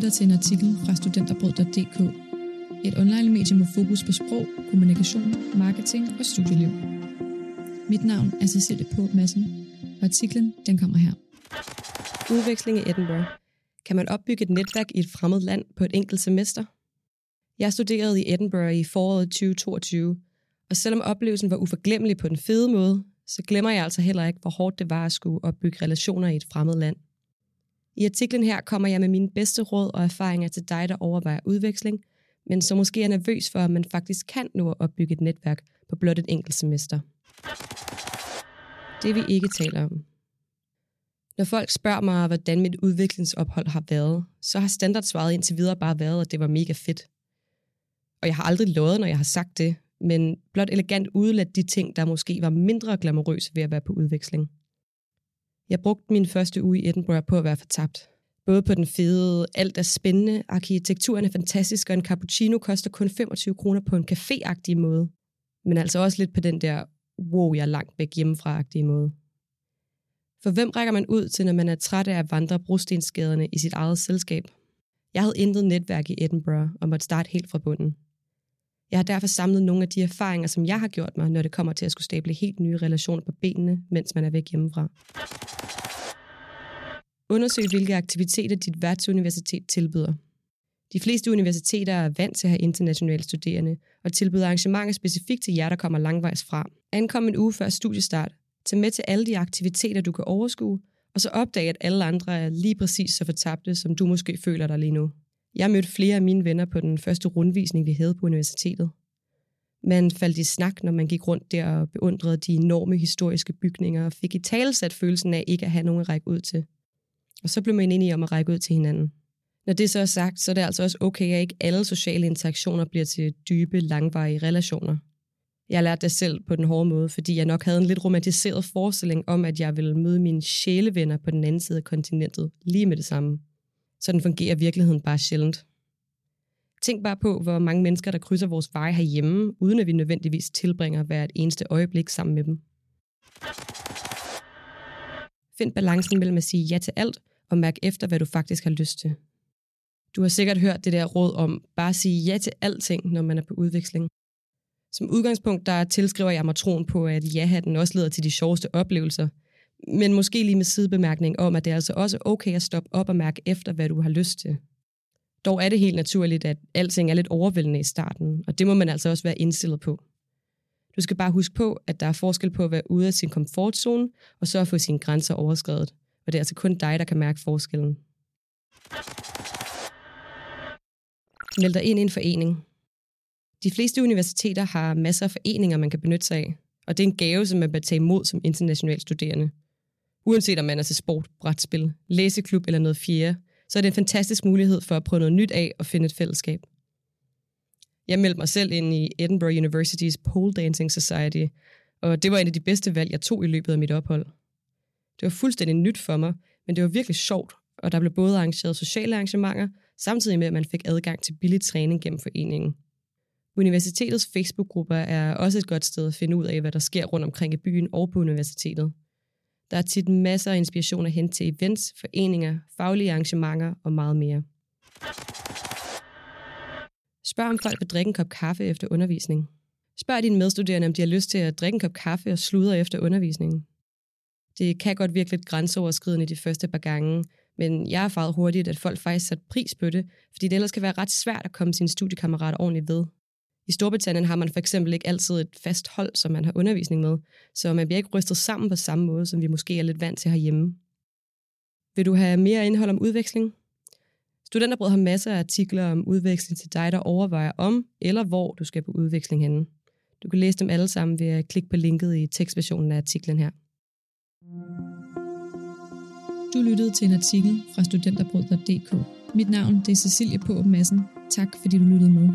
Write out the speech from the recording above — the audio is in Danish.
lytter til en artikel fra studenterbrød.dk, et online-medie med fokus på sprog, kommunikation, marketing og studieliv. Mit navn er Cecilie På Madsen, og artiklen den kommer her. Udveksling i Edinburgh. Kan man opbygge et netværk i et fremmed land på et enkelt semester? Jeg studerede i Edinburgh i foråret 2022, og selvom oplevelsen var uforglemmelig på den fede måde, så glemmer jeg altså heller ikke, hvor hårdt det var at skulle opbygge relationer i et fremmed land. I artiklen her kommer jeg med mine bedste råd og erfaringer til dig, der overvejer udveksling, men som måske er nervøs for, at man faktisk kan nå at opbygge et netværk på blot et enkelt semester. Det vi ikke taler om. Når folk spørger mig, hvordan mit udviklingsophold har været, så har standardsvaret indtil videre bare været, at det var mega fedt. Og jeg har aldrig lovet, når jeg har sagt det, men blot elegant udladt de ting, der måske var mindre glamourøse ved at være på udveksling. Jeg brugte min første uge i Edinburgh på at være fortabt. Både på den fede, alt er spændende, arkitekturen er fantastisk, og en cappuccino koster kun 25 kroner på en caféagtig måde. Men altså også lidt på den der, wow, jeg er langt væk hjemmefra-agtige måde. For hvem rækker man ud til, når man er træt af at vandre brostensgaderne i sit eget selskab? Jeg havde intet netværk i Edinburgh og måtte starte helt fra bunden. Jeg har derfor samlet nogle af de erfaringer, som jeg har gjort mig, når det kommer til at skulle stable helt nye relationer på benene, mens man er væk hjemmefra. Undersøg, hvilke aktiviteter dit værtsuniversitet tilbyder. De fleste universiteter er vant til at have internationale studerende og tilbyder arrangementer specifikt til jer, der kommer langvejs fra. Ankom en uge før studiestart. Tag med til alle de aktiviteter, du kan overskue, og så opdag, at alle andre er lige præcis så fortabte, som du måske føler dig lige nu. Jeg mødte flere af mine venner på den første rundvisning, vi havde på universitetet. Man faldt i snak, når man gik rundt der og beundrede de enorme historiske bygninger og fik i talesat følelsen af ikke at have nogen at række ud til. Og så blev man enige om at række ud til hinanden. Når det så er sagt, så er det altså også okay, at ikke alle sociale interaktioner bliver til dybe, langvarige relationer. Jeg lærte det selv på den hårde måde, fordi jeg nok havde en lidt romantiseret forestilling om, at jeg ville møde mine sjælevenner på den anden side af kontinentet lige med det samme. Sådan fungerer virkeligheden bare sjældent. Tænk bare på, hvor mange mennesker, der krydser vores veje herhjemme, uden at vi nødvendigvis tilbringer hvert eneste øjeblik sammen med dem. Find balancen mellem at sige ja til alt, og mærk efter, hvad du faktisk har lyst til. Du har sikkert hørt det der råd om bare at sige ja til alting, når man er på udveksling. Som udgangspunkt, der tilskriver jeg mig troen på, at ja-hatten også leder til de sjoveste oplevelser, men måske lige med sidebemærkning om, at det er altså også okay at stoppe op og mærke efter, hvad du har lyst til. Dog er det helt naturligt, at alting er lidt overvældende i starten, og det må man altså også være indstillet på. Du skal bare huske på, at der er forskel på at være ude af sin komfortzone, og så at få sine grænser overskrevet. Og det er altså kun dig, der kan mærke forskellen. Meld dig ind i en forening. De fleste universiteter har masser af foreninger, man kan benytte sig af, og det er en gave, som man bør tage imod som international studerende. Uanset om man er til sport, brætspil, læseklub eller noget fjerde, så er det en fantastisk mulighed for at prøve noget nyt af og finde et fællesskab. Jeg meldte mig selv ind i Edinburgh University's Pole Dancing Society, og det var en af de bedste valg, jeg tog i løbet af mit ophold. Det var fuldstændig nyt for mig, men det var virkelig sjovt, og der blev både arrangeret sociale arrangementer, samtidig med, at man fik adgang til billig træning gennem foreningen. Universitetets Facebook-grupper er også et godt sted at finde ud af, hvad der sker rundt omkring i byen og på universitetet. Der er tit masser af inspiration at hente til events, foreninger, faglige arrangementer og meget mere. Spørg om folk vil drikke en kop kaffe efter undervisning. Spørg dine medstuderende, om de har lyst til at drikke en kop kaffe og sludre efter undervisningen. Det kan godt virke lidt grænseoverskridende de første par gange, men jeg har erfaret hurtigt, at folk faktisk satte pris på det, fordi det ellers kan være ret svært at komme sine studiekammerater ordentligt ved. I Storbritannien har man for eksempel ikke altid et fast hold, som man har undervisning med, så man bliver ikke rystet sammen på samme måde, som vi måske er lidt vant til herhjemme. Vil du have mere indhold om udveksling? Studenterbrød har masser af artikler om udveksling til dig, der overvejer om eller hvor du skal på udveksling henne. Du kan læse dem alle sammen ved at klikke på linket i tekstversionen af artiklen her. Du lyttede til en artikel fra studenterbrød.dk. Mit navn det er Cecilie på Madsen. Tak fordi du lyttede med.